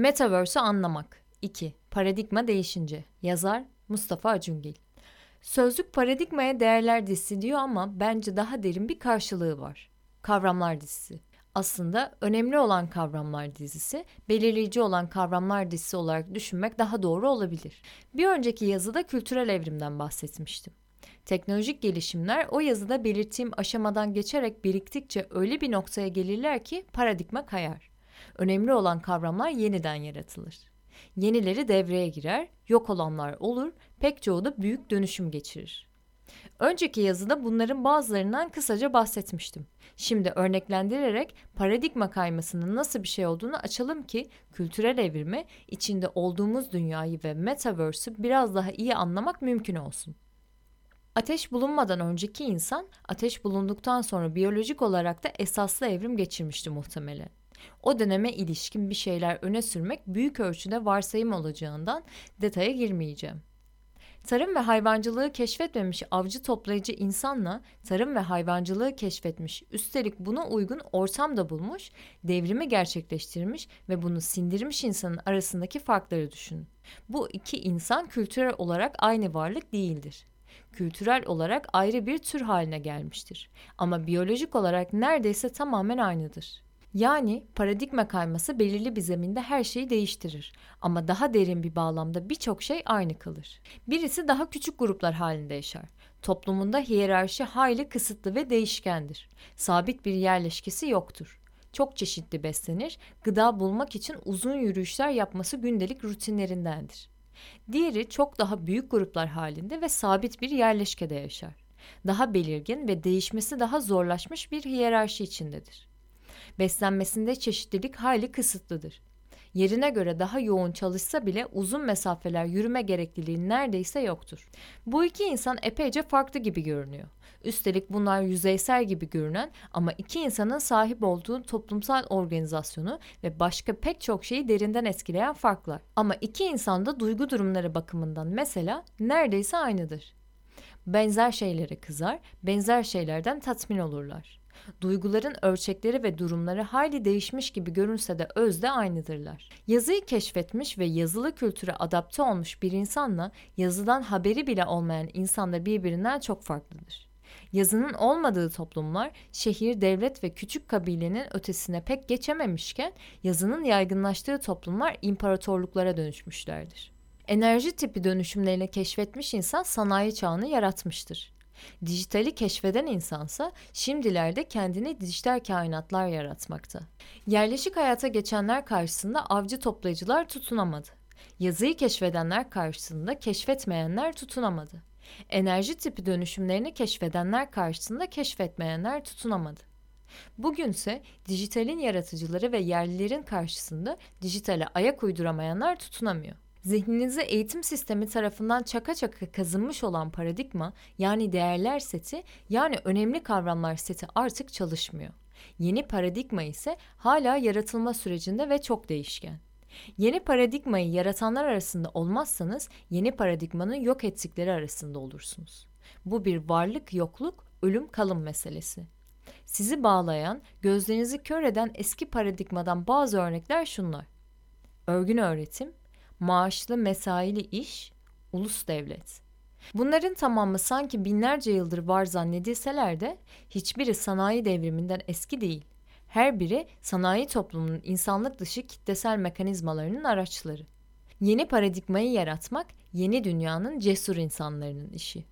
Metaverse'ü anlamak. 2. Paradigma değişince. Yazar Mustafa Acungil. Sözlük paradigmaya değerler dizisi diyor ama bence daha derin bir karşılığı var. Kavramlar dizisi. Aslında önemli olan kavramlar dizisi, belirleyici olan kavramlar dizisi olarak düşünmek daha doğru olabilir. Bir önceki yazıda kültürel evrimden bahsetmiştim. Teknolojik gelişimler o yazıda belirttiğim aşamadan geçerek biriktikçe öyle bir noktaya gelirler ki paradigma kayar. Önemli olan kavramlar yeniden yaratılır. Yenileri devreye girer, yok olanlar olur, pek çoğu da büyük dönüşüm geçirir. Önceki yazıda bunların bazılarından kısaca bahsetmiştim. Şimdi örneklendirerek paradigma kaymasının nasıl bir şey olduğunu açalım ki kültürel evrimi, içinde olduğumuz dünyayı ve metaverse'ü biraz daha iyi anlamak mümkün olsun. Ateş bulunmadan önceki insan, ateş bulunduktan sonra biyolojik olarak da esaslı evrim geçirmişti muhtemelen. O döneme ilişkin bir şeyler öne sürmek büyük ölçüde varsayım olacağından detaya girmeyeceğim. Tarım ve hayvancılığı keşfetmemiş avcı toplayıcı insanla tarım ve hayvancılığı keşfetmiş, üstelik buna uygun ortam da bulmuş, devrimi gerçekleştirmiş ve bunu sindirmiş insanın arasındaki farkları düşünün. Bu iki insan kültürel olarak aynı varlık değildir. Kültürel olarak ayrı bir tür haline gelmiştir. Ama biyolojik olarak neredeyse tamamen aynıdır. Yani paradigma kayması belirli bir zeminde her şeyi değiştirir ama daha derin bir bağlamda birçok şey aynı kalır. Birisi daha küçük gruplar halinde yaşar. Toplumunda hiyerarşi hayli kısıtlı ve değişkendir. Sabit bir yerleşkesi yoktur. Çok çeşitli beslenir, gıda bulmak için uzun yürüyüşler yapması gündelik rutinlerindendir. Diğeri çok daha büyük gruplar halinde ve sabit bir yerleşkede yaşar. Daha belirgin ve değişmesi daha zorlaşmış bir hiyerarşi içindedir. Beslenmesinde çeşitlilik hayli kısıtlıdır. Yerine göre daha yoğun çalışsa bile uzun mesafeler yürüme gerekliliği neredeyse yoktur. Bu iki insan epeyce farklı gibi görünüyor. Üstelik bunlar yüzeysel gibi görünen ama iki insanın sahip olduğu toplumsal organizasyonu ve başka pek çok şeyi derinden etkileyen farklar. Ama iki insan da duygu durumları bakımından mesela neredeyse aynıdır. Benzer şeylere kızar, benzer şeylerden tatmin olurlar. Duyguların ölçekleri ve durumları hayli değişmiş gibi görünse de özde aynıdırlar. Yazıyı keşfetmiş ve yazılı kültüre adapte olmuş bir insanla yazıdan haberi bile olmayan insan da birbirinden çok farklıdır. Yazının olmadığı toplumlar şehir, devlet ve küçük kabilenin ötesine pek geçememişken yazının yaygınlaştığı toplumlar imparatorluklara dönüşmüşlerdir. Enerji tipi dönüşümleriyle keşfetmiş insan sanayi çağını yaratmıştır. Dijitali keşfeden insansa şimdilerde kendini dijital kainatlar yaratmakta. Yerleşik hayata geçenler karşısında avcı toplayıcılar tutunamadı. Yazıyı keşfedenler karşısında keşfetmeyenler tutunamadı. Enerji tipi dönüşümlerini keşfedenler karşısında keşfetmeyenler tutunamadı. Bugünse dijitalin yaratıcıları ve yerlilerin karşısında dijitale ayak uyduramayanlar tutunamıyor. Zihninize eğitim sistemi tarafından çaka çaka kazınmış olan paradigma yani değerler seti yani önemli kavramlar seti artık çalışmıyor. Yeni paradigma ise hala yaratılma sürecinde ve çok değişken. Yeni paradigmayı yaratanlar arasında olmazsanız yeni paradigmanın yok ettikleri arasında olursunuz. Bu bir varlık yokluk, ölüm kalım meselesi. Sizi bağlayan, gözlerinizi kör eden eski paradigmadan bazı örnekler şunlar. Örgün öğretim, maaşlı mesaili iş, ulus devlet. Bunların tamamı sanki binlerce yıldır var zannedilseler de hiçbiri sanayi devriminden eski değil. Her biri sanayi toplumunun insanlık dışı kitlesel mekanizmalarının araçları. Yeni paradigmayı yaratmak yeni dünyanın cesur insanlarının işi.